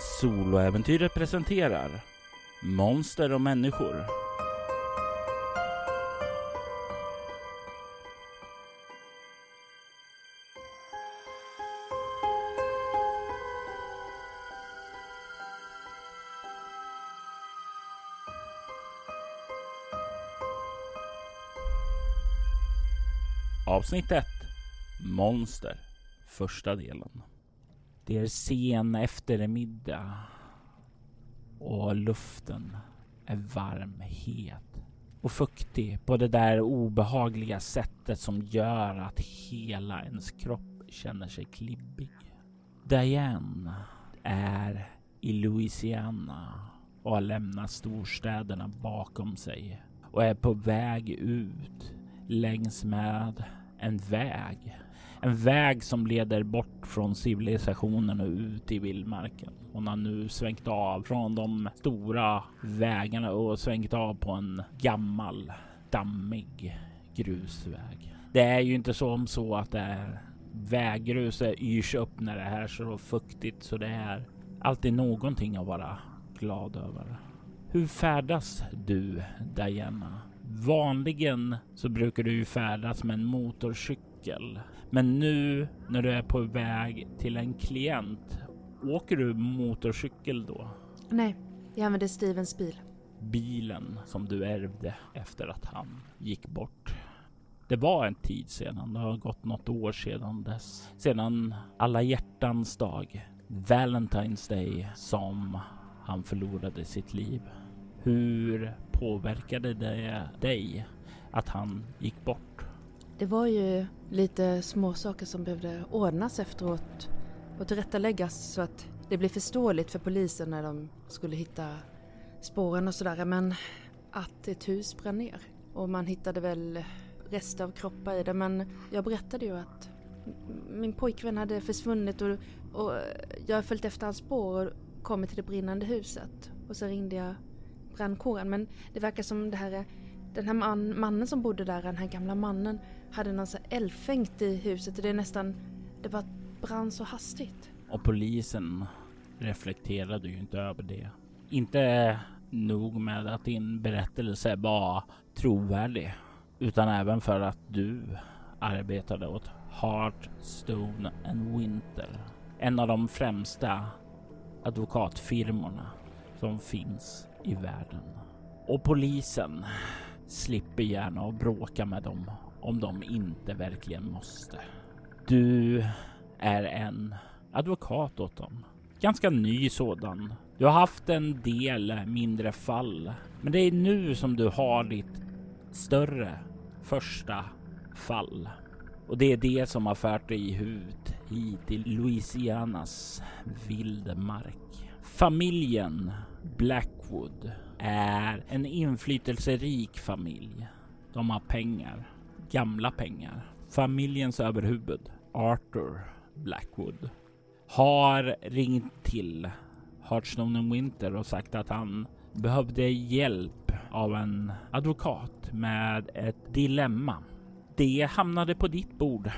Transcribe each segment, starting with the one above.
Soloäventyret presenterar Monster och människor. Avsnitt 1 Monster. Första delen. Det är sen eftermiddag och luften är varm, het och fuktig på det där obehagliga sättet som gör att hela ens kropp känner sig klibbig. Diane är i Louisiana och har lämnat storstäderna bakom sig och är på väg ut längs med en väg. En väg som leder bort från civilisationen och ut i vildmarken. Hon har nu svängt av från de stora vägarna och svängt av på en gammal dammig grusväg. Det är ju inte som så att det är väggruset yrs upp när det är så fuktigt så det är alltid någonting att vara glad över. Hur färdas du Diana? Vanligen så brukar du ju färdas med en motorcykel. Men nu när du är på väg till en klient, åker du motorcykel då? Nej, jag använder Stevens bil. Bilen som du ärvde efter att han gick bort. Det var en tid sedan, det har gått något år sedan dess. Sedan alla hjärtans dag, Valentine's Day, som han förlorade sitt liv. Hur påverkade det dig att han gick bort? Det var ju lite små saker som behövde ordnas efteråt och tillrättaläggas så att det blev förståeligt för polisen när de skulle hitta spåren och sådär. Men att ett hus brann ner och man hittade väl rester av kroppar i det. Men jag berättade ju att min pojkvän hade försvunnit och, och jag har följt efter hans spår och kommit till det brinnande huset. Och sen ringde jag brandkåren. Men det verkar som det här, den här man, mannen som bodde där, den här gamla mannen, hade någon så eldfängt i huset. och Det är nästan, det bara brann så hastigt. Och polisen reflekterade ju inte över det. Inte nog med att din berättelse var trovärdig, utan även för att du arbetade åt Heartstone and Winter. En av de främsta advokatfirmorna som finns i världen. Och polisen slipper gärna att bråka med dem om de inte verkligen måste. Du är en advokat åt dem. Ganska ny sådan. Du har haft en del mindre fall, men det är nu som du har ditt större första fall. Och det är det som har fört dig ut hit till Louisianas vildmark. Familjen Blackwood är en inflytelserik familj. De har pengar, gamla pengar. Familjens överhuvud, Arthur Blackwood, har ringt till Hearthstone Winter och sagt att han behövde hjälp av en advokat med ett dilemma. Det hamnade på ditt bord.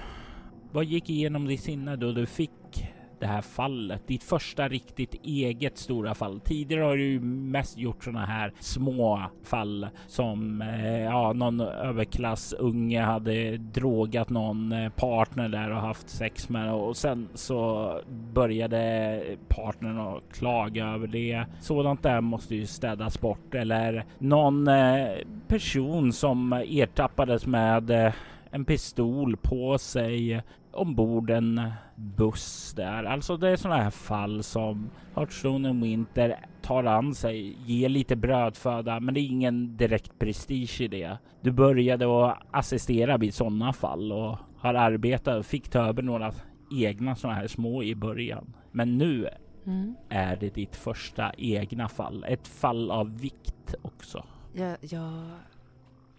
Vad gick igenom ditt sinne då du fick det här fallet. Ditt första riktigt eget stora fall. Tidigare har du ju mest gjort sådana här små fall som eh, ja, någon överklassunge hade drogat någon eh, partner där och haft sex med och sen så började partnern att klaga över det. Sådant där måste ju städas bort eller någon eh, person som ertappades med eh, en pistol på sig ombord en buss där. Alltså det är sådana här fall som Hearthstone Winter tar an sig, ger lite brödföda, men det är ingen direkt prestige i det. Du började att assistera vid sådana fall och har arbetat och fick ta över några egna sådana här små i början. Men nu mm. är det ditt första egna fall. Ett fall av vikt också. Jag, jag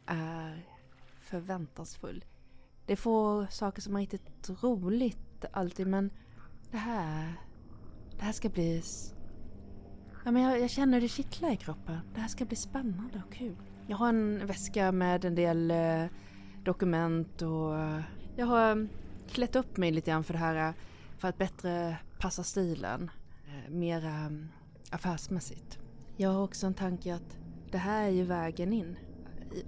är förväntansfull. Det är få saker som är riktigt roligt alltid men det här, det här ska bli... Ja, men jag, jag känner det kittla i kroppen. Det här ska bli spännande och kul. Jag har en väska med en del eh, dokument och eh, jag har eh, klätt upp mig lite grann för det här eh, för att bättre passa stilen. Eh, mera eh, affärsmässigt. Jag har också en tanke att det här är ju vägen in.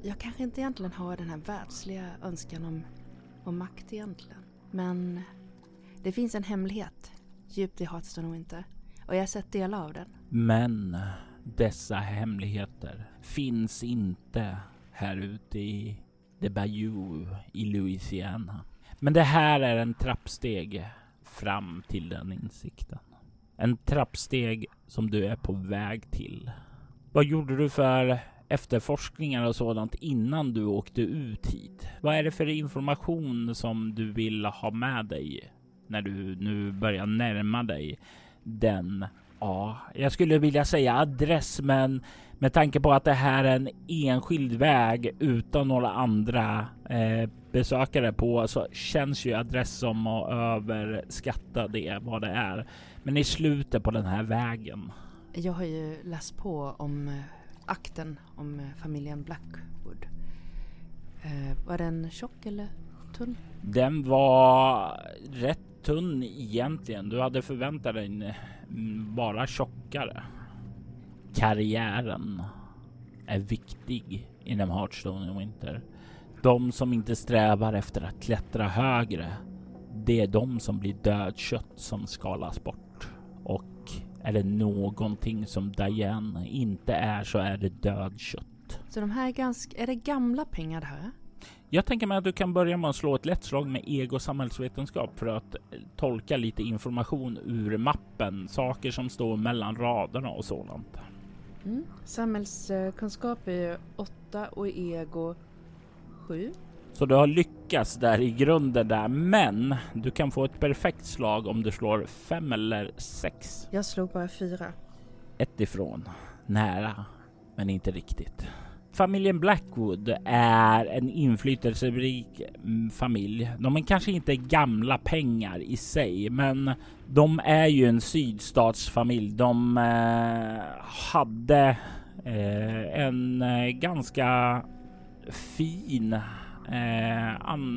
Jag kanske inte egentligen har den här världsliga önskan om, om makt egentligen. Men det finns en hemlighet djupt i Hearthstone inte. och jag har sett delar av den. Men dessa hemligheter finns inte här ute i The Bayou i Louisiana. Men det här är en trappsteg fram till den insikten. En trappsteg som du är på väg till. Vad gjorde du för efterforskningar och sådant innan du åkte ut hit? Vad är det för information som du vill ha med dig när du nu börjar närma dig den, ja, jag skulle vilja säga adress, men med tanke på att det här är en enskild väg utan några andra eh, besökare på så känns ju adress som att överskatta det vad det är. Men i slutet på den här vägen. Jag har ju läst på om eh, akten om eh, familjen Blackwood. Eh, var den tjock eller tunn? Den var rätt tunn egentligen. Du hade förväntat dig mm, bara tjockare. Karriären är viktig inom Hearthstone Winter. De som inte strävar efter att klättra högre, det är de som blir dödkött som skalas bort. Och är det någonting som Diane inte är så är det dödkött. Så de här är ganska, är det gamla pengar det här? Jag tänker mig att du kan börja med att slå ett lätt slag med ego samhällsvetenskap för att tolka lite information ur mappen, saker som står mellan raderna och sådant. Mm. Samhällskunskap är 8 och ego 7. Så du har lyckats där i grunden där, men du kan få ett perfekt slag om du slår 5 eller 6. Jag slog bara 4. Ett ifrån. Nära, men inte riktigt. Familjen Blackwood är en inflytelserik mm, familj. De är kanske inte gamla pengar i sig, men de är ju en sydstatsfamilj. De eh, hade eh, en eh, ganska fin, eh, anrik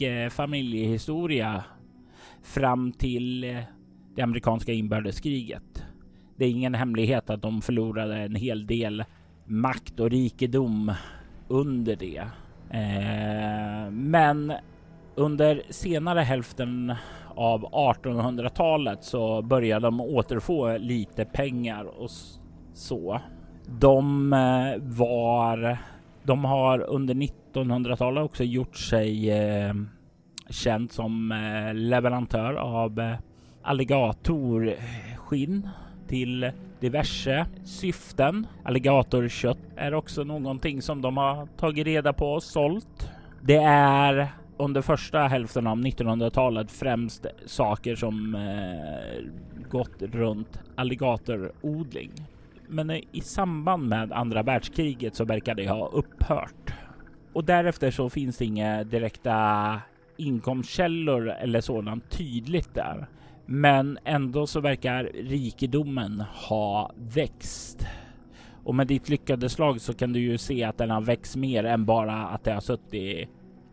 eh, familjehistoria fram till eh, det amerikanska inbördeskriget. Det är ingen hemlighet att de förlorade en hel del makt och rikedom under det. Eh, men under senare hälften av 1800-talet så började de återfå lite pengar och så. De eh, var, de har under 1900-talet också gjort sig eh, känt som eh, leverantör av eh, alligatorskinn till diverse syften. Alligatorkött är också någonting som de har tagit reda på och sålt. Det är under första hälften av 1900-talet främst saker som eh, gått runt alligatorodling. Men eh, i samband med andra världskriget så verkar det ha upphört. Och därefter så finns det inga direkta inkomstkällor eller sådant tydligt där. Men ändå så verkar rikedomen ha växt. Och med ditt lyckade slag så kan du ju se att den har växt mer än bara att det har suttit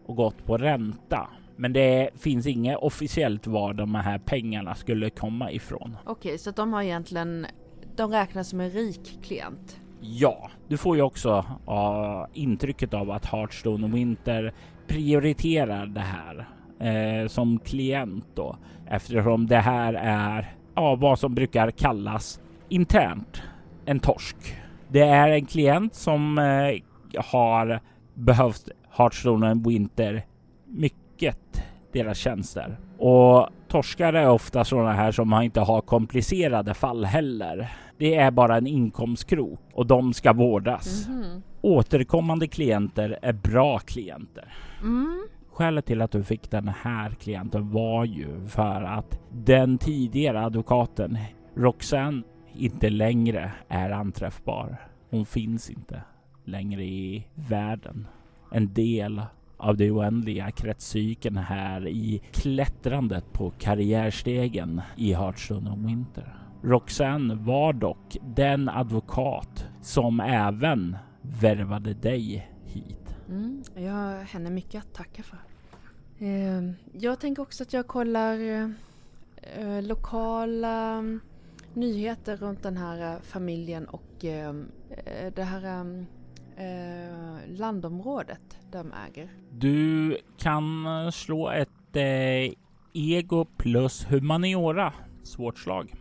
och gått på ränta. Men det finns inget officiellt var de här pengarna skulle komma ifrån. Okej, så de har egentligen, de räknas som en rik klient? Ja, du får ju också uh, intrycket av att Hearthstone och Winter prioriterar det här uh, som klient då eftersom det här är ja, vad som brukar kallas internt en torsk. Det är en klient som eh, har behövt Hearthstone Winter mycket deras tjänster och torskar är ofta sådana här som inte har komplicerade fall heller. Det är bara en inkomstkrok och de ska vårdas. Mm. Återkommande klienter är bra klienter. Mm. Skälet till att du fick den här klienten var ju för att den tidigare advokaten Roxanne inte längre är anträffbar. Hon finns inte längre i världen. En del av det oändliga kretscykeln här i klättrandet på karriärstegen i Hartstone och Winter. Roxanne var dock den advokat som även värvade dig hit. Mm, jag har henne mycket att tacka för. Eh, jag tänker också att jag kollar eh, lokala mm, nyheter runt den här eh, familjen och ehm, eh, det här mm, eh, landområdet de äger. Du kan slå ett eh, ego plus humaniora. Svårt slag.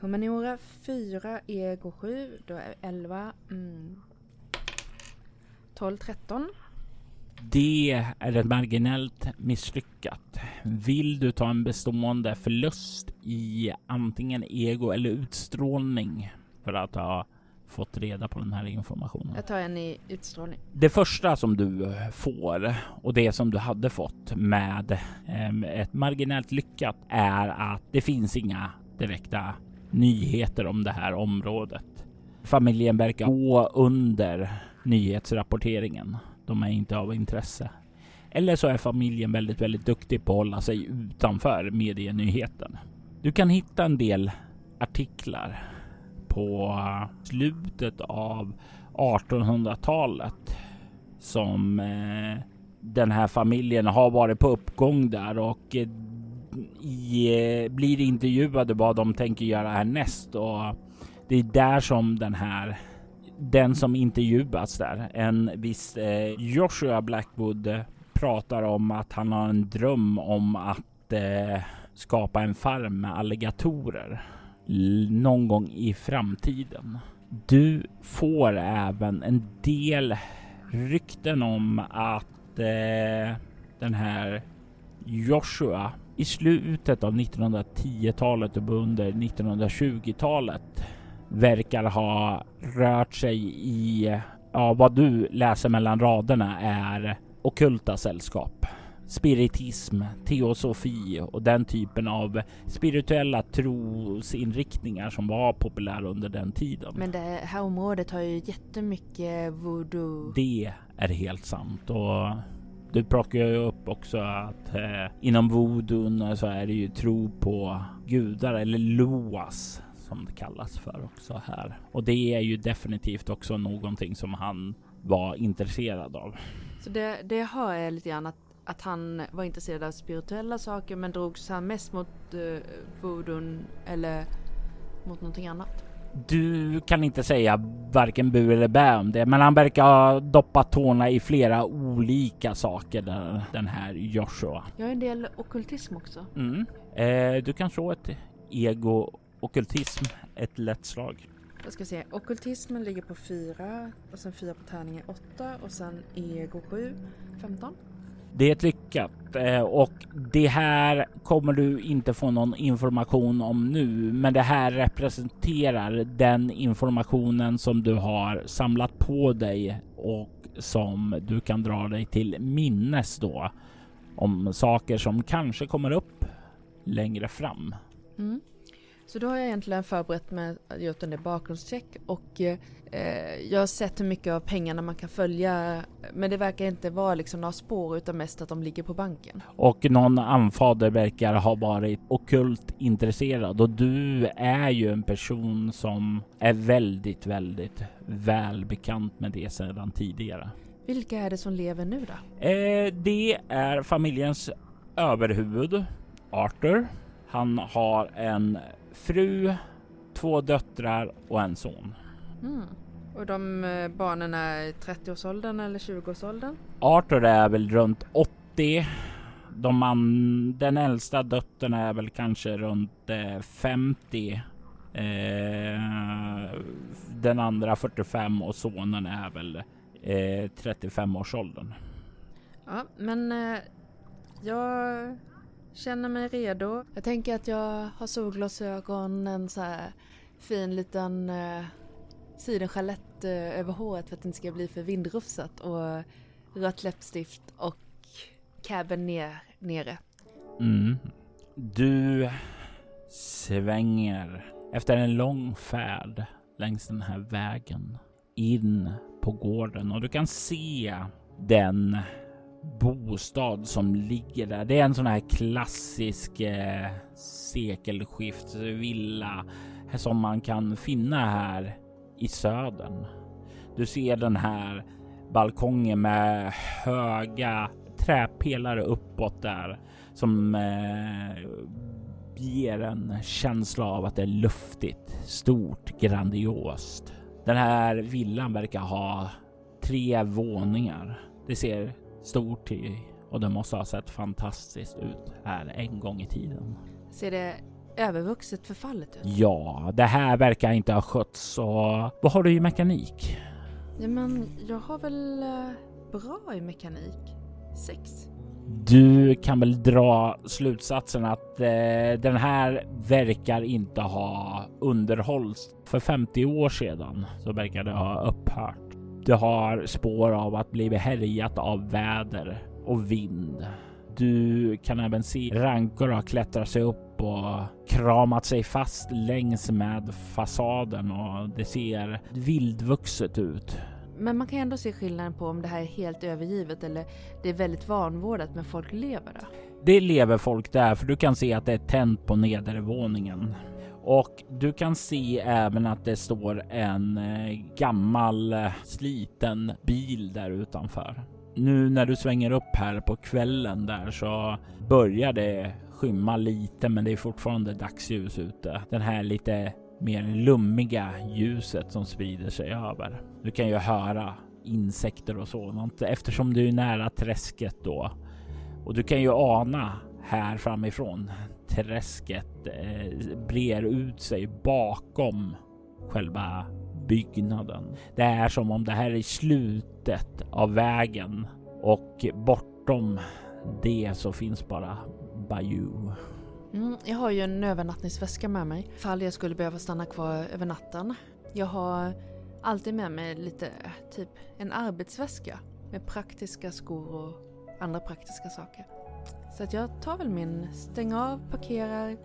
Humaniora 4, ego 7, då är 11. Mm. 12, 13. Det är ett marginellt misslyckat. Vill du ta en bestående förlust i antingen ego eller utstrålning för att ha fått reda på den här informationen? Jag tar en i utstrålning. Det första som du får och det som du hade fått med eh, ett marginellt lyckat är att det finns inga direkta nyheter om det här området. Familjen verkar gå under nyhetsrapporteringen. De är inte av intresse. Eller så är familjen väldigt, väldigt duktig på att hålla sig utanför medienyheten. Du kan hitta en del artiklar på slutet av 1800-talet som eh, den här familjen har varit på uppgång där och eh, i, eh, blir intervjuade vad de tänker göra härnäst och det är där som den här den som intervjuas där, en viss Joshua Blackwood pratar om att han har en dröm om att skapa en farm med alligatorer någon gång i framtiden. Du får även en del rykten om att eh, den här Joshua i slutet av 1910-talet och under 1920-talet verkar ha rört sig i, ja, vad du läser mellan raderna är okulta sällskap. Spiritism, teosofi och den typen av spirituella trosinriktningar som var populära under den tiden. Men det här området har ju jättemycket voodoo. Det är helt sant och du plockar ju upp också att eh, inom voodoo så är det ju tro på gudar eller loas som det kallas för också här. Och det är ju definitivt också någonting som han var intresserad av. Så det, det hör jag lite grann att, att han var intresserad av spirituella saker men drogs han mest mot uh, voodoo eller mot någonting annat? Du kan inte säga varken bu eller bä om det, men han verkar ha doppat tårna i flera olika saker, den här Joshua. Jag har en del okultism också. Mm. Eh, du kan slå ett ego Okultism, ett lätt slag. Jag ska se, okultismen ligger på 4 och sen 4 på tärningen 8 och sen ego 7, 15. Det är ett lyckat eh, och det här kommer du inte få någon information om nu, men det här representerar den informationen som du har samlat på dig och som du kan dra dig till minnes då om saker som kanske kommer upp längre fram. Mm. Så då har jag egentligen förberett mig, gjort en bakgrundscheck och eh, jag har sett hur mycket av pengarna man kan följa. Men det verkar inte vara liksom några spår utan mest att de ligger på banken. Och någon anfader verkar ha varit okult intresserad och du är ju en person som är väldigt, väldigt välbekant med det sedan tidigare. Vilka är det som lever nu då? Eh, det är familjens överhuvud Arthur. Han har en fru, två döttrar och en son. Mm. Och de eh, barnen är i 30-årsåldern eller 20-årsåldern? Arthur är väl runt 80. De man, den äldsta dottern är väl kanske runt eh, 50. Eh, den andra 45 och sonen är väl eh, 35 årsåldern. Ja, men eh, jag Känner mig redo. Jag tänker att jag har solglasögon, en så här fin liten eh, sidenjalett eh, över håret för att det inte ska bli för vindrufsat och rött läppstift och cabben ner, nere. Mm. Du svänger efter en lång färd längs den här vägen in på gården och du kan se den bostad som ligger där. Det är en sån här klassisk eh, sekelskiftsvilla som man kan finna här i södern. Du ser den här balkongen med höga träpelare uppåt där som eh, ger en känsla av att det är luftigt, stort, grandiost. Den här villan verkar ha tre våningar. Det ser stort till och det måste ha sett fantastiskt ut här en gång i tiden. Ser det övervuxet förfallet ut? Ja, det här verkar inte ha skötts och vad har du i mekanik? Ja, men jag har väl eh, bra i mekanik. Sex. Du kan väl dra slutsatsen att eh, den här verkar inte ha underhållits för 50 år sedan så verkar det ha upphört. Det har spår av att blivit härjat av väder och vind. Du kan även se rankor har klättrat sig upp och kramat sig fast längs med fasaden och det ser vildvuxet ut. Men man kan ändå se skillnaden på om det här är helt övergivet eller det är väldigt vanvårdat men folk lever där. Det lever folk där för du kan se att det är tänt på nedervåningen. Och du kan se även att det står en eh, gammal eh, sliten bil där utanför. Nu när du svänger upp här på kvällen där så börjar det skymma lite men det är fortfarande dagsljus ute. Den här lite mer lummiga ljuset som sprider sig över. Du kan ju höra insekter och sådant eftersom du är nära träsket då. Och du kan ju ana här framifrån träsket eh, brer ut sig bakom själva byggnaden. Det är som om det här är slutet av vägen och bortom det så finns bara Bayou. Mm, jag har ju en övernattningsväska med mig ifall jag skulle behöva stanna kvar över natten. Jag har alltid med mig lite, typ en arbetsväska med praktiska skor och andra praktiska saker. Så att jag tar väl min, stänger av, parkerar,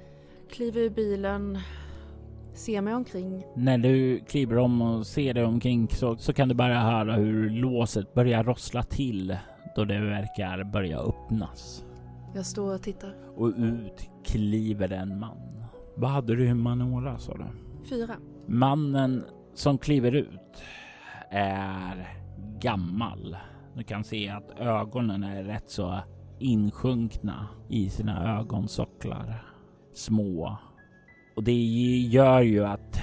kliver ur bilen, ser mig omkring. När du kliver om och ser dig omkring så, så kan du bara höra hur låset börjar rossla till då det verkar börja öppnas. Jag står och tittar. Och ut kliver en man. Vad hade du i Manora sa du? Fyra. Mannen som kliver ut är gammal. Du kan se att ögonen är rätt så insjunkna i sina ögonsocklar. Små. Och det gör ju att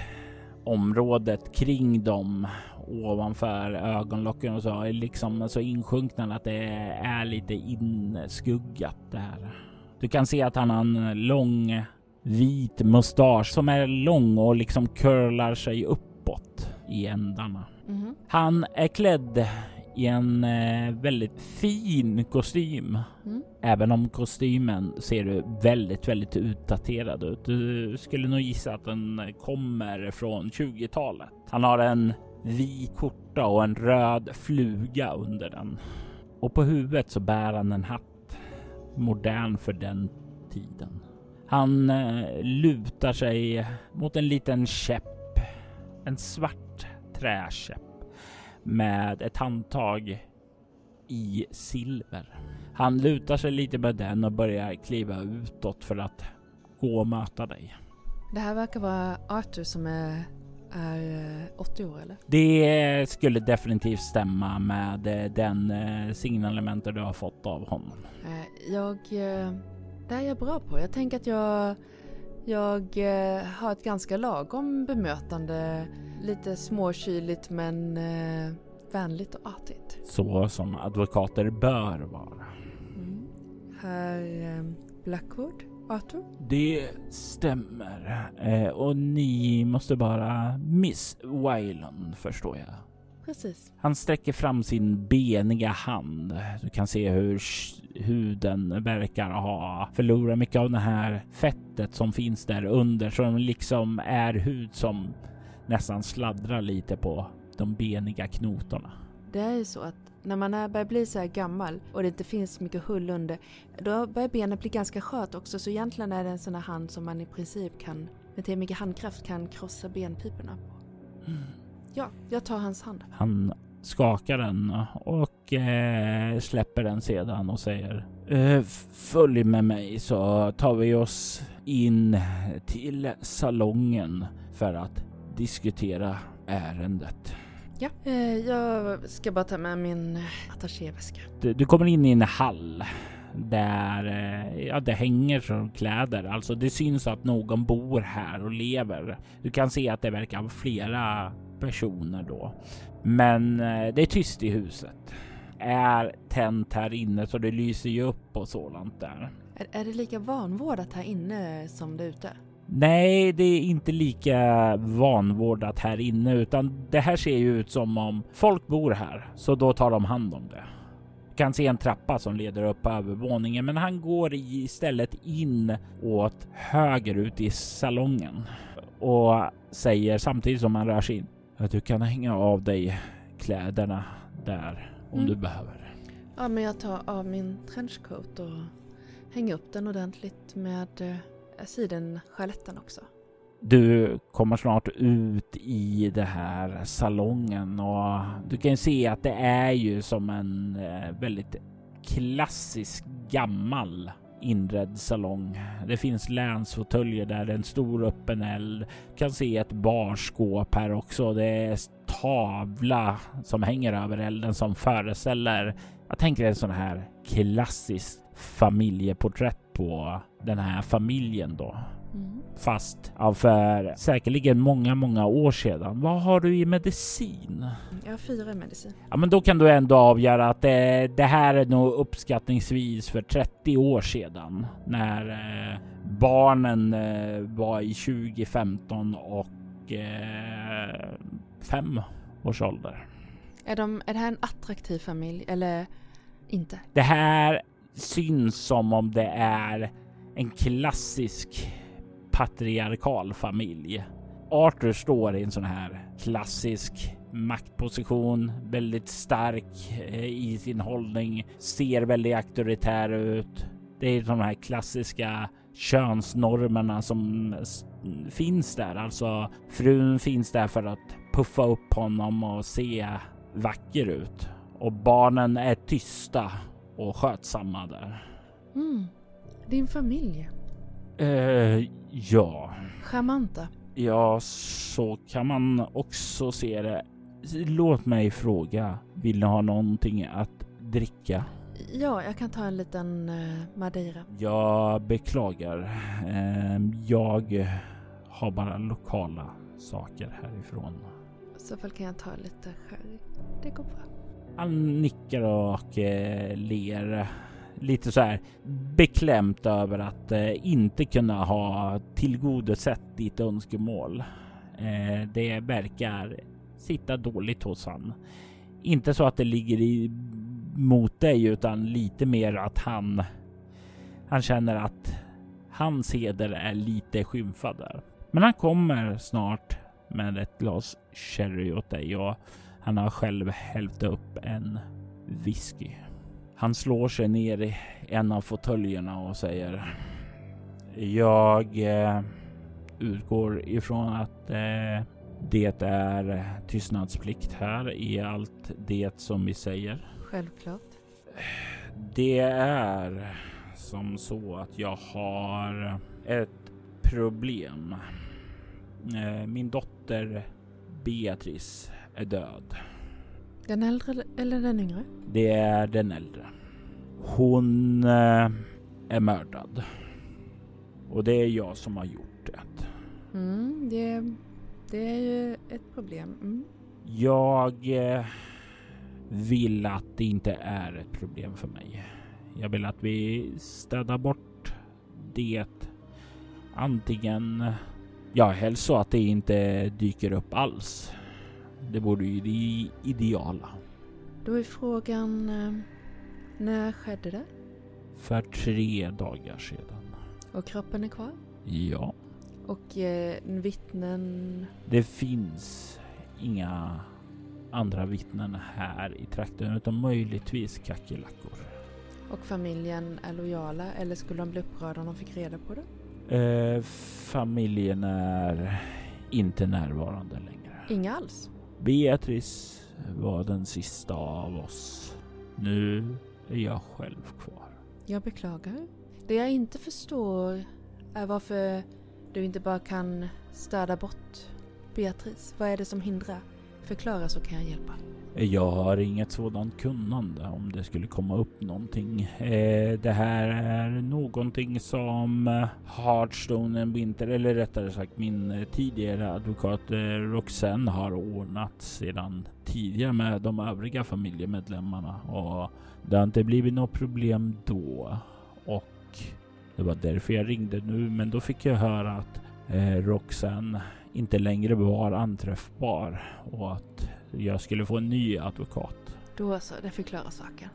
området kring dem ovanför ögonlocken och så är liksom så insjunkna att det är lite inskuggat där. Du kan se att han har en lång vit mustasch som är lång och liksom curlar sig uppåt i ändarna. Mhm. Han är klädd i en eh, väldigt fin kostym. Mm. Även om kostymen ser väldigt, väldigt utdaterad ut. Du skulle nog gissa att den kommer från 20-talet. Han har en vit skjorta och en röd fluga under den. Och på huvudet så bär han en hatt. Modern för den tiden. Han eh, lutar sig mot en liten käpp. En svart träkäpp med ett handtag i silver. Han lutar sig lite med den och börjar kliva utåt för att gå och möta dig. Det här verkar vara Arthur som är, är eh, 80 år eller? Det skulle definitivt stämma med eh, den eh, signalementer du har fått av honom. Eh, Jag... eh, Det här är jag bra på. Jag tänker att jag... Jag eh, har ett ganska lagom bemötande. Lite småkyligt men eh, vänligt och artigt. Så som advokater bör vara. Mm. Herr eh, Blackwood? Arthur? Det stämmer. Eh, och ni måste vara Miss Wyland förstår jag. Precis. Han sträcker fram sin beniga hand. Du kan se hur huden verkar ha förlorat mycket av det här fettet som finns där under som liksom är hud som nästan sladdrar lite på de beniga knotorna. Det är ju så att när man är, börjar bli så här gammal och det inte finns mycket hull under, då börjar benet bli ganska skört också. Så egentligen är det en sån här hand som man i princip kan, med till mycket handkraft, kan krossa benpiporna på. Ja, jag tar hans hand. Han skakar den och eh, släpper den sedan och säger eh, Följ med mig så tar vi oss in till salongen för att diskutera ärendet. Ja, eh, jag ska bara ta med min attachéväska. Du, du kommer in i en hall där eh, ja, det hänger som kläder. Alltså det syns att någon bor här och lever. Du kan se att det verkar vara flera personer då. Men eh, det är tyst i huset. Är tänt här inne så det lyser ju upp och sådant där. Är, är det lika vanvårdat här inne som det ute? Nej, det är inte lika vanvårdat här inne, utan det här ser ju ut som om folk bor här, så då tar de hand om det. Du kan se en trappa som leder upp på övervåningen, men han går istället in åt höger ut i salongen och säger samtidigt som han rör sig in att du kan hänga av dig kläderna där om Mm. du behöver. Ja, men jag tar av min trenchcoat och hänger upp den ordentligt med eh, sidenskärletten också. Du kommer snart ut i det här salongen och du kan se att det är ju som en eh, väldigt klassisk gammal inredd salong. Det finns länsfåtöljer där, det är en stor öppen eld. Du kan se ett barskåp här också. Det är tavla som hänger över elden som föreställer, jag tänker en sån här klassiskt familjeporträtt på den här familjen då Mm. fast ja, för säkerligen många, många år sedan. Vad har du i medicin? Jag har fyra i medicin. Ja, men då kan du ändå avgöra att det, det här är nog uppskattningsvis för 30 år sedan när eh, barnen eh, var i 20, 15 och eh, 5 års ålder. Är, de, är det här en attraktiv familj eller inte? Det här syns som om det är en klassisk patriarkal familj. Arthur står i en sån här klassisk maktposition, väldigt stark eh, i sin hållning, ser väldigt auktoritär ut. Det är de här klassiska könsnormerna som finns där. Alltså frun finns där för att puffa upp honom och se vacker ut. Och barnen är tysta och skötsamma där. Mm. Din familj. Eh, ja, Charmanta. ja, så kan man också se det. Låt mig fråga, vill ni ha någonting att dricka? Ja, jag kan ta en liten uh, Madeira. Jag beklagar. Eh, jag har bara lokala saker härifrån. I så fall kan jag ta lite sherry. Det går bra. Han nickar och eh, ler lite så här beklämt över att eh, inte kunna ha tillgodosett ditt önskemål. Eh, det verkar sitta dåligt hos han. Inte så att det ligger i, mot dig utan lite mer att han han känner att hans heder är lite skymfad där. Men han kommer snart med ett glas sherry åt dig och han har själv hällt upp en whisky. Han slår sig ner i en av fåtöljerna och säger Jag eh, utgår ifrån att eh, det är tystnadsplikt här i allt det som vi säger. Självklart. Det är som så att jag har ett problem. Eh, Min dotter Beatrice är död. Den äldre eller den yngre? Det är den äldre. Hon eh, är mördad. Och det är jag som har gjort det. Mm, det, det är ju ett problem. Mm. Jag eh, vill att det inte är ett problem för mig. Jag vill att vi städar bort det. Antingen, ja helst så att det inte dyker upp alls. Det vore ju det ideala. Då är frågan, eh, när skedde det? För tre dagar sedan. Och kroppen är kvar? Ja, Och eh, vittnen? det finns inga andra vittnen här i trakten utan möjligtvis kackerlackor. Och familjen är lojala eller skulle de bli upprörda om de fick reda på det? Eh, familjen är inte närvarande längre. Inga alls? Beatrice var den sista av oss. Nu är jag själv kvar. Jag beklagar. Det jag inte förstår är varför du inte bara kan städa bort Beatrice. Vad är det som hindrar? Förklara så kan jag hjälpa. Jag har inget sådant kunnande om det skulle komma upp någonting. Eh, det här är någonting som eh, Hardstone Winter, eller rättare sagt min eh, tidigare advokat eh, Roxanne har ordnat sedan tidigare med de övriga familjemedlemmarna och det har inte blivit något problem då. Och det var därför jag ringde nu, men då fick jag höra att Roxanne inte längre var anträffbar och att jag skulle få en ny advokat. Då så, det förklarar saken.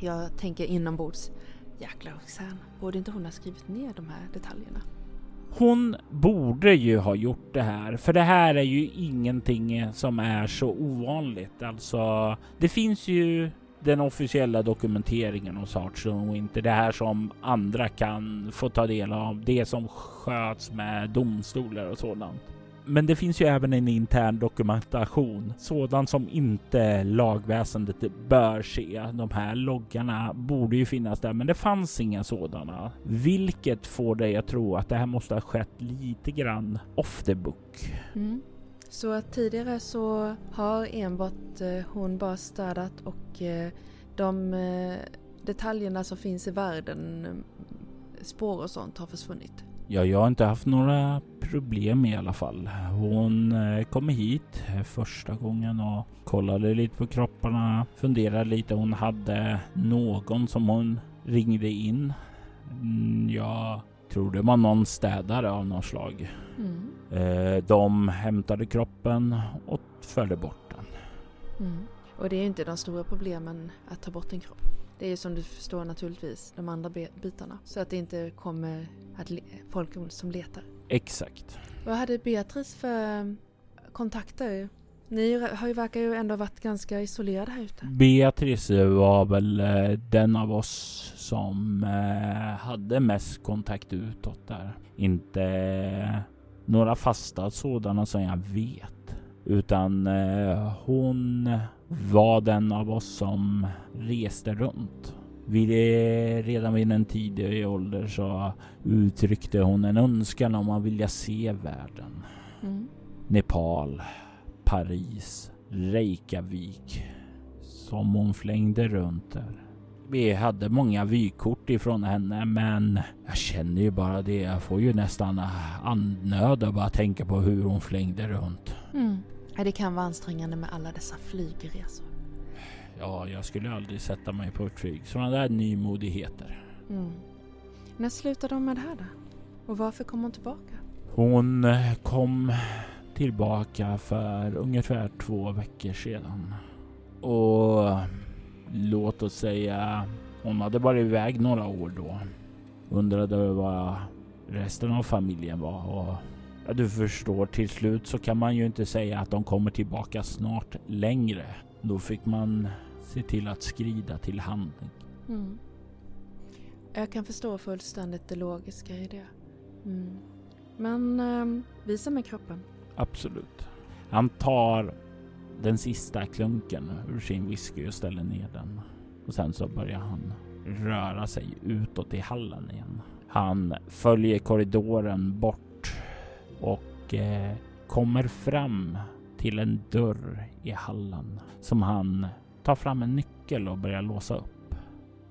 Jag tänker inombords. Jäkla Roxanne, borde inte hon ha skrivit ner de här detaljerna? Hon borde ju ha gjort det här, för det här är ju ingenting som är så ovanligt. Alltså, det finns ju den officiella dokumenteringen hos Artson och inte det här som andra kan få ta del av. Det som sköts med domstolar och sådant. Men det finns ju även en intern dokumentation, sådan som inte lagväsendet bör se. De här loggarna borde ju finnas där, men det fanns inga sådana, vilket får dig att tro att det här måste ha skett lite grann off the book. Mm. Så att tidigare så har enbart eh, hon bara städat och eh, de eh, detaljerna som finns i världen, eh, spår och sånt har försvunnit. Ja, jag har inte haft några problem i alla fall. Hon kom hit första gången och kollade lite på kropparna, funderade lite. Hon hade någon som hon ringde in. Mm, jag tror det var någon städare av något slag. Mm. Eh, de hämtade kroppen och förde bort den. Mm. Och det är inte de stora problemen att ta bort en kropp. Det är som du förstår naturligtvis de andra bitarna. Så att det inte kommer att folk som letar. Exakt. Vad hade Beatrice för kontakter? Ni har ju, verkar ju ändå varit ganska isolerade här ute. Beatrice var väl eh, den av oss som eh, hade mest kontakt utåt där. Inte några fasta sådana som jag vet. Utan eh, hon var den av oss som reste runt. Vid redan vid en tidig ålder så uttryckte hon en önskan om att vilja se världen. Mm. Nepal, Paris, Reykjavik. Som hon flängde runt där. Vi hade många vykort ifrån henne men jag känner ju bara det. Jag får ju nästan andnöd bara tänka på hur hon flängde runt. Mm. Det kan vara ansträngande med alla dessa flygresor. Ja, jag skulle aldrig sätta mig på ett flyg. Sådana där nymodigheter. Mm. När slutade hon med det här då? Och varför kom hon tillbaka? Hon eh, kom tillbaka för ungefär två veckor sedan. Och låt oss säga hon hade varit iväg några år då. Undrade vad resten av familjen var och ja, du förstår till slut så kan man ju inte säga att de kommer tillbaka snart längre. Då fick man se till att skrida till handling. Mm. Jag kan förstå fullständigt det logiska i det. Mm. Men eh, visa mig kroppen. Absolut. Han tar den sista klunken ur sin whisky och ställer ner den. Och sen så börjar han röra sig utåt i hallen igen. Han följer korridoren bort och eh, kommer fram till en dörr i hallen som han tar fram en nyckel och börjar låsa upp.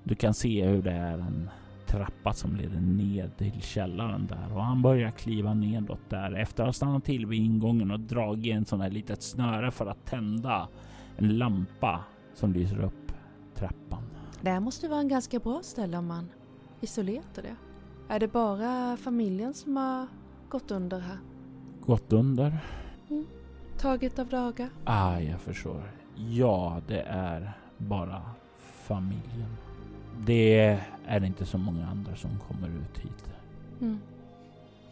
Du kan se hur det är en trappa som leder ned till källaren där och han börjar kliva nedåt där efter att ha stannat till vid ingången och dragit en sån här litet snöre för att tända en lampa som lyser upp trappan. Det här måste vara en ganska bra ställe om man isolerar det. Är det bara familjen som har gått under här? Gått under? Mm. Tagit av dagar? Ah, jag förstår. Ja, det är bara familjen det är inte så många andra som kommer ut hit. Mm.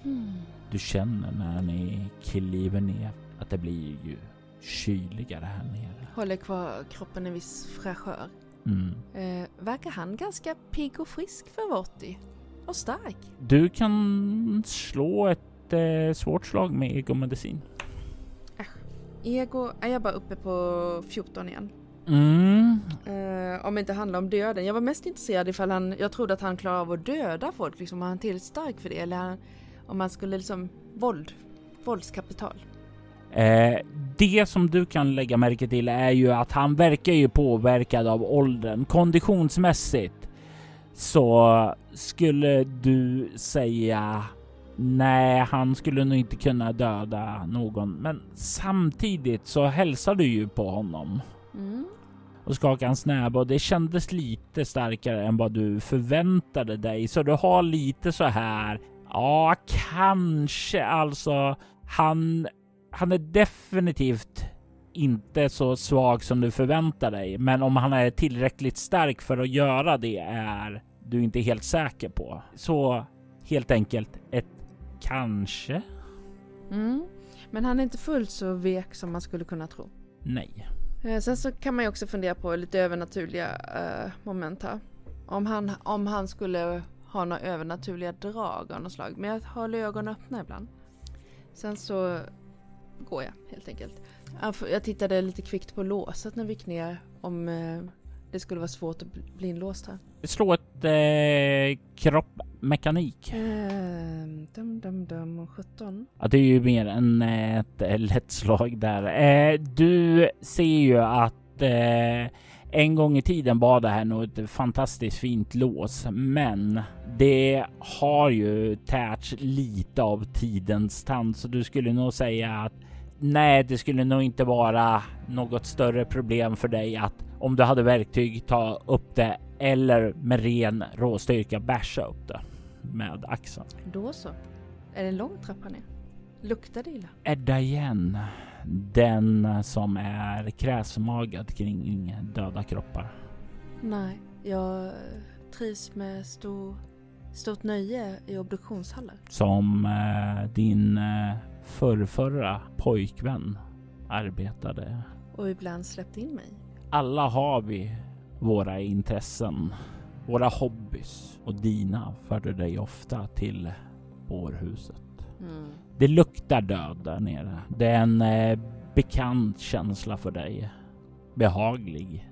Mm. Du känner när ni kliver ner att det blir ju kyligare här nere. Håller kvar kroppen en viss fräschör. Mm. Eh, verkar han ganska pigg och frisk för att vara 80? Och stark? Du kan slå ett eh, svårt slag med egomedicin. Ego är jag bara uppe på 14 igen. Mm. Uh, om det inte handlar om döden. Jag var mest intresserad ifall han, jag trodde att han klarar av att döda folk, liksom, var han tillräckligt stark för det? Eller han, om han skulle liksom, våld, våldskapital. Eh, det som du kan lägga märke till är ju att han verkar ju påverkad av åldern. Konditionsmässigt så skulle du säga nej, han skulle nog inte kunna döda någon. Men samtidigt så hälsar du ju på honom. Mm. Och skakar hans näve och det kändes lite starkare än vad du förväntade dig. Så du har lite så här, ja kanske alltså. Han, han är definitivt inte så svag som du förväntar dig. Men om han är tillräckligt stark för att göra det är du inte helt säker på. Så helt enkelt ett kanske. Mm. Men han är inte fullt så vek som man skulle kunna tro. Nej. Eh, sen så kan man ju också fundera på lite övernaturliga uh, moment här. Om han, om han skulle ha några övernaturliga drag av något slag. Men jag håller ögonen öppna ibland. Sen så går jag helt enkelt. Jag tittade lite kvickt på låset när vi gick ner om uh, det skulle vara svårt att bli inlåst här. Slå ett eh, kroppmekanik. Eh, dum, dum, dum, 17. Ja, det är ju mer än ett lätt slag där. Eh, du ser ju att eh, en gång i tiden var det här nog ett fantastiskt fint lås, men det har ju tärts lite av tidens tand, så du skulle nog säga att nej, det skulle nog inte vara något större problem för dig att om du hade verktyg ta upp det eller med ren råstyrka basha upp det med axeln. Då så. Är det en lång trappa ner? Luktar det illa? Edda igen. Den som är kräsmagad kring döda kroppar. Nej, jag trivs med stor, stort nöje i obduktionshallar. Som eh, din eh, förrförra pojkvän arbetade. Och ibland släppte in mig. Alla har vi våra intressen, våra hobbys och dina förde dig ofta till bårhuset. Mm. Det luktar död där nere. Det är en eh, bekant känsla för dig. Behaglig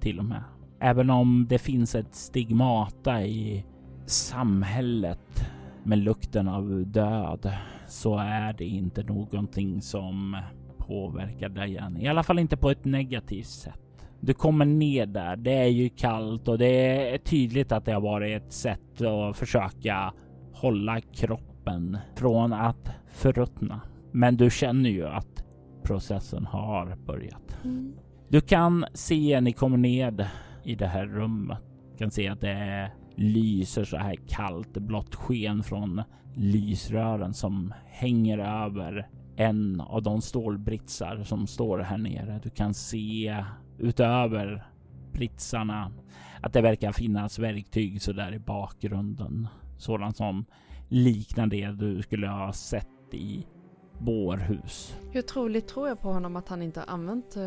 till och med. Även om det finns ett stigmata i samhället med lukten av död så är det inte någonting som påverkar dig än. I alla fall inte på ett negativt sätt. Du kommer ner där. Det är ju kallt och det är tydligt att det har varit ett sätt att försöka hålla kroppen från att förruttna. Men du känner ju att processen har börjat. Mm. Du kan se när ni kommer ned i det här rummet. Du kan se att det lyser så här kallt blått sken från lysrören som hänger över en av de stålbritsar som står här nere. Du kan se utöver britsarna att det verkar finnas verktyg så där i bakgrunden. Sådant som liknar det du skulle ha sett i bårhus. Hur troligt tror jag på honom att han inte har använt uh,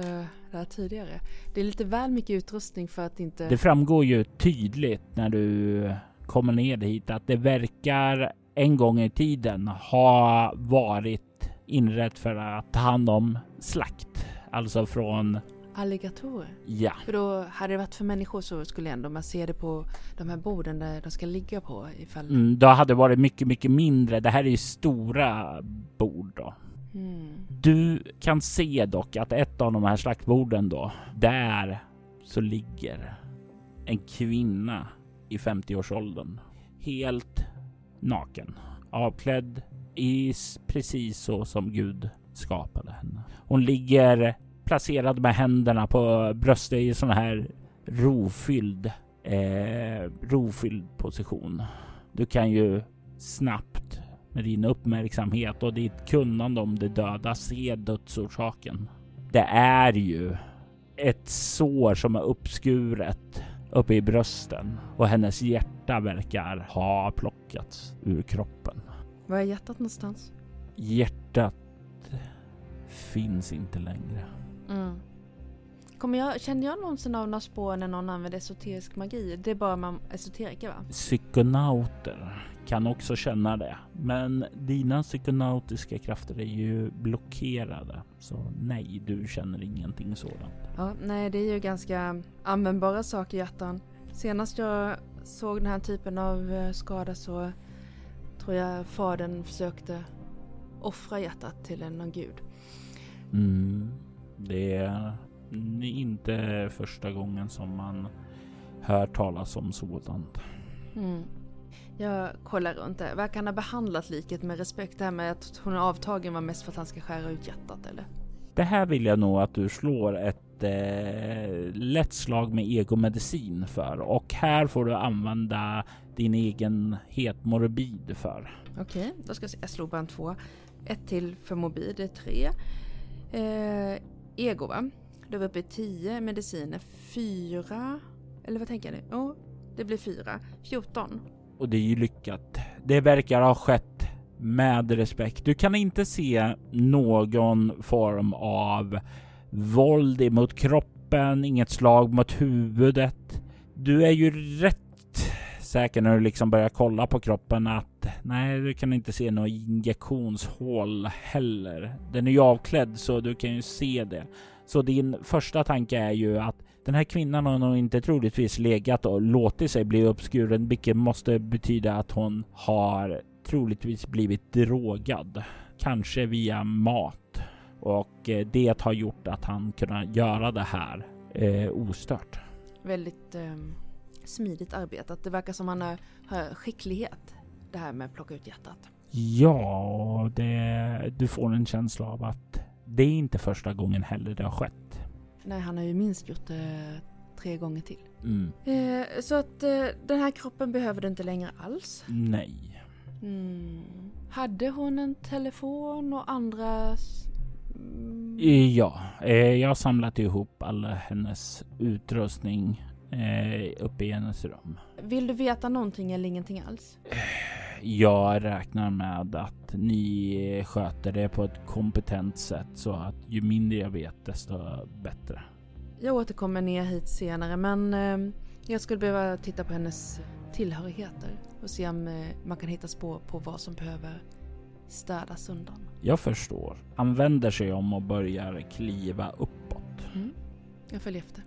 det här tidigare? Det är lite väl mycket utrustning för att inte... Det framgår ju tydligt när du kommer ner hit att det verkar en gång i tiden ha varit inrett för att ta hand om slakt. Alltså från Alligatorer? Ja. För då hade det varit för människor så skulle ändå man se det på de här borden där de ska ligga på ifall... Mm, då hade det varit mycket, mycket mindre. Det här är ju stora bord då. Mm. Du kan se dock att ett av de här slaktborden då, där så ligger en kvinna i 50-årsåldern. Helt naken. Avklädd i precis så som Gud skapade henne. Hon ligger placerad med händerna på bröstet i sån här rofylld, eh, rofylld position. Du kan ju snabbt med din uppmärksamhet och ditt kunnande om det döda se dödsorsaken. Det är ju ett sår som är uppskuret uppe i brösten och hennes hjärta verkar ha plockats ur kroppen. Var är hjärtat någonstans? Hjärtat finns inte längre. Mm. Kommer jag, känner jag någonsin av några spår när någon använder esoterisk magi? Det är bara man esoteriker va? Psykonauter kan också känna det. Men dina psykonautiska krafter är ju blockerade. Så nej, du känner ingenting sådant. Ja, nej, det är ju ganska användbara saker hjärtan. Senast jag såg den här typen av eh, skada så tror jag fadern försökte offra hjärtat till en gud. Mm. Det är inte första gången som man hör talas om sådant. Mm. Jag kollar runt det. Verkar han ha behandlat liket med respekt? Det här med att hon är avtagen var mest för att han ska skära ut hjärtat eller? Det här vill jag nog att du slår ett eh, lätt slag med egomedicin för och här får du använda din egen morbid för. Okej, okay, då ska jag se. Jag slog bara en två. Ett till för morbid, är tre. Eh, ego va? Då är vi uppe i tio mediciner. Fyra? Eller vad tänker ni? Jo, oh, det blir fyra. 14. Och det är ju lyckat. Det verkar ha skett med respekt. Du kan inte se någon form av våld emot kroppen, inget slag mot huvudet. Du är ju rätt säker när du liksom börjar kolla på kroppen att nej, du kan inte se något injektionshål heller. Den är ju avklädd så du kan ju se det. Så din första tanke är ju att den här kvinnan har nog inte troligtvis legat och låtit sig bli uppskuren, vilket måste betyda att hon har troligtvis blivit drogad. Kanske via mat. Och eh, det har gjort att han kunnat göra det här eh, ostört. Väldigt eh, smidigt arbetat. Det verkar som han har, har skicklighet. Det här med att plocka ut hjärtat. Ja, det, du får en känsla av att det är inte första gången heller det har skett. Nej, han har ju minst gjort det tre gånger till. Mm. Eh, så att eh, den här kroppen behöver du inte längre alls? Nej. Mm. Hade hon en telefon och andra... Mm. Ja, eh, jag har samlat ihop all hennes utrustning eh, uppe i hennes rum. Vill du veta någonting eller ingenting alls? Jag räknar med att ni sköter det på ett kompetent sätt så att ju mindre jag vet desto bättre. Jag återkommer ner hit senare men eh, jag skulle behöva titta på hennes tillhörigheter och se om eh, man kan hitta spår på vad som behöver städas undan. Jag förstår. Han vänder sig om och börjar kliva uppåt. Mm. Jag följer efter.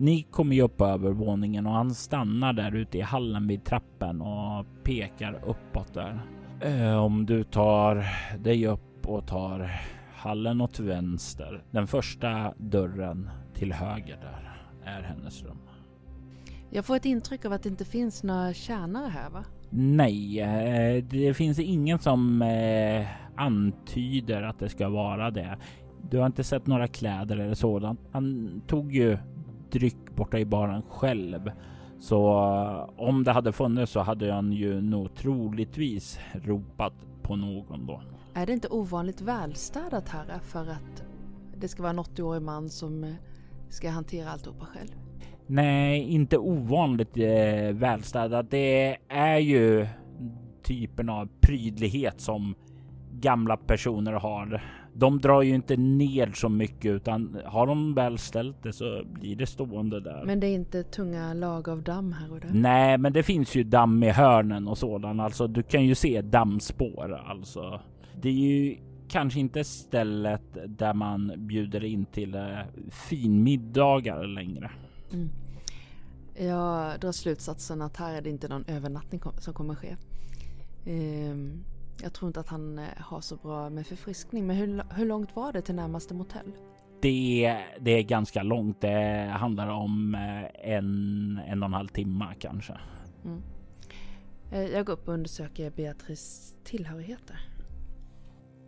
Ni kommer ju upp på övervåningen och han stannar där ute i hallen vid trappen och pekar uppåt där. Eh, om du tar dig upp och tar hallen åt vänster. Den första dörren till höger där är hennes rum. Jag får ett intryck av att det inte finns några tjänare här va? Nej, eh, det finns ingen som eh, antyder att det ska vara det. Du har inte sett några kläder eller sådant. Han tog ju dryck borta i baren själv. Så eh, om det hade funnits så hade han ju nog troligtvis ropat på någon då. Är det inte ovanligt välstädat här för att det ska vara en 80-årig man som ska hantera alltihopa själv? Nej, inte ovanligt eh, välstädat. Det är ju typen av prydlighet som gamla personer har. De drar ju inte ner så mycket utan har de väl ställt det så blir det stående där. Men det är inte tunga lag av damm här och där? Nej, men det finns ju damm i hörnen och sådant. Alltså, du kan ju se dammspår alltså. Det är ju kanske inte stället där man bjuder in till eh, finmiddagar längre. Mm. Jag drar slutsatsen att här är det inte någon övernattning som kommer ske. Um, jag tror inte att han eh, har så bra med förfriskning. Men hur, hur långt var det till närmaste motell? Det, det är ganska långt. Det handlar om eh, en, en och en halv timme kanske. Mm. Eh, jag går upp och undersöker Beatrice tillhörigheter.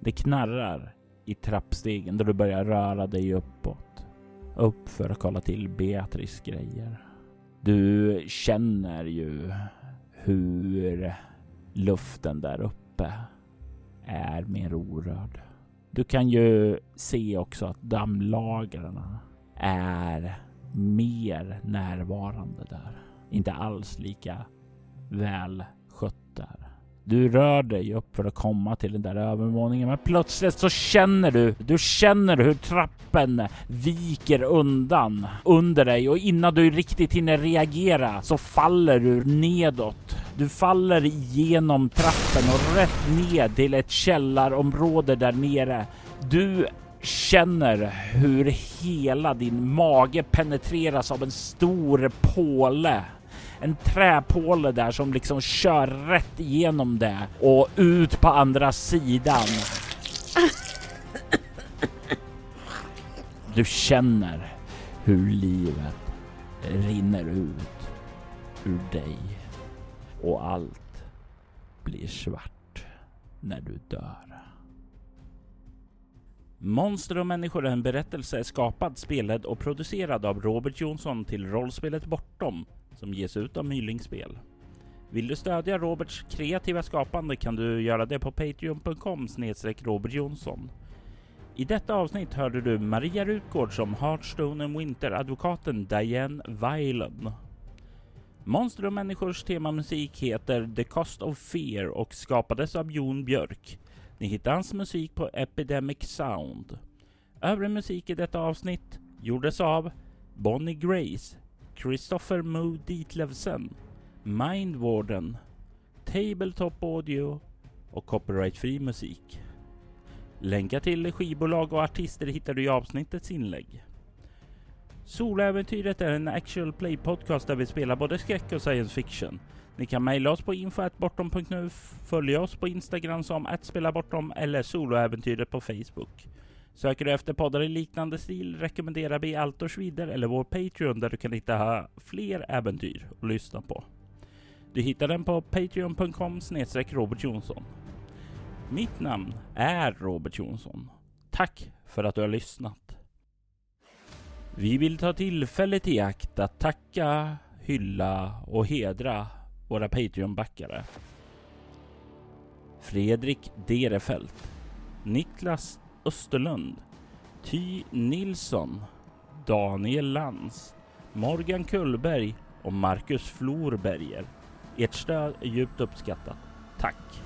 Det knarrar i trappstegen då du börjar röra dig uppåt. Upp för att kolla till Beatrice grejer. Du känner ju hur luften där uppe uppe är mer orörd. Du kan ju se också att dammlagren är mer närvarande där. Inte alls lika väl skött där. Du rör dig upp för att komma till den där övervåningen, men plötsligt så känner du, du känner hur trappen viker undan under dig och innan du riktigt hinner reagera så faller du nedåt. Du faller igenom trappen och rätt ned till ett källarområde där nere. Du känner hur hela din mage penetreras av en stor påle en träpåle där som liksom kör rätt igenom det och ut på andra sidan. Du känner hur livet rinner ut ur dig och allt blir svart när du dör. Monster och människor är en berättelse skapad, spelad och producerad av Robert Jonsson till rollspelet Bortom som ges ut av Mylingspel. Vill du stödja Roberts kreativa skapande kan du göra det på patreon.com snedstreck Robert Jonsson. I detta avsnitt hörde du Maria Rutgård som Hearthstone and Winter-advokaten Diane Weilen. Monster och människors temamusik heter The Cost of Fear och skapades av Jon Björk. Ni hittar hans musik på Epidemic Sound. Övrig musik i detta avsnitt gjordes av Bonnie Grace, Christopher Moe Dietlevsen, Mindwarden, Tabletop Audio och copyrightfri musik. Länkar till skivbolag och artister hittar du i avsnittets inlägg. Soläventyret är en actual play podcast där vi spelar både skräck och science fiction. Ni kan mejla oss på info.bortom.nu, följa oss på Instagram som @spelabortom eller soloäventyret på Facebook. Söker du efter poddar i liknande stil rekommenderar vi Altors vidare eller vår Patreon där du kan hitta fler äventyr att lyssna på. Du hittar den på patreon.com snedstreck Robert Jonsson. Mitt namn är Robert Jonsson. Tack för att du har lyssnat. Vi vill ta tillfället i akt att tacka, hylla och hedra våra Patreon-backare. Fredrik Derefelt, Niklas Österlund, Ty Nilsson, Daniel Lantz, Morgan Kullberg och Marcus Florberger. Ert stöd är djupt uppskattat. Tack!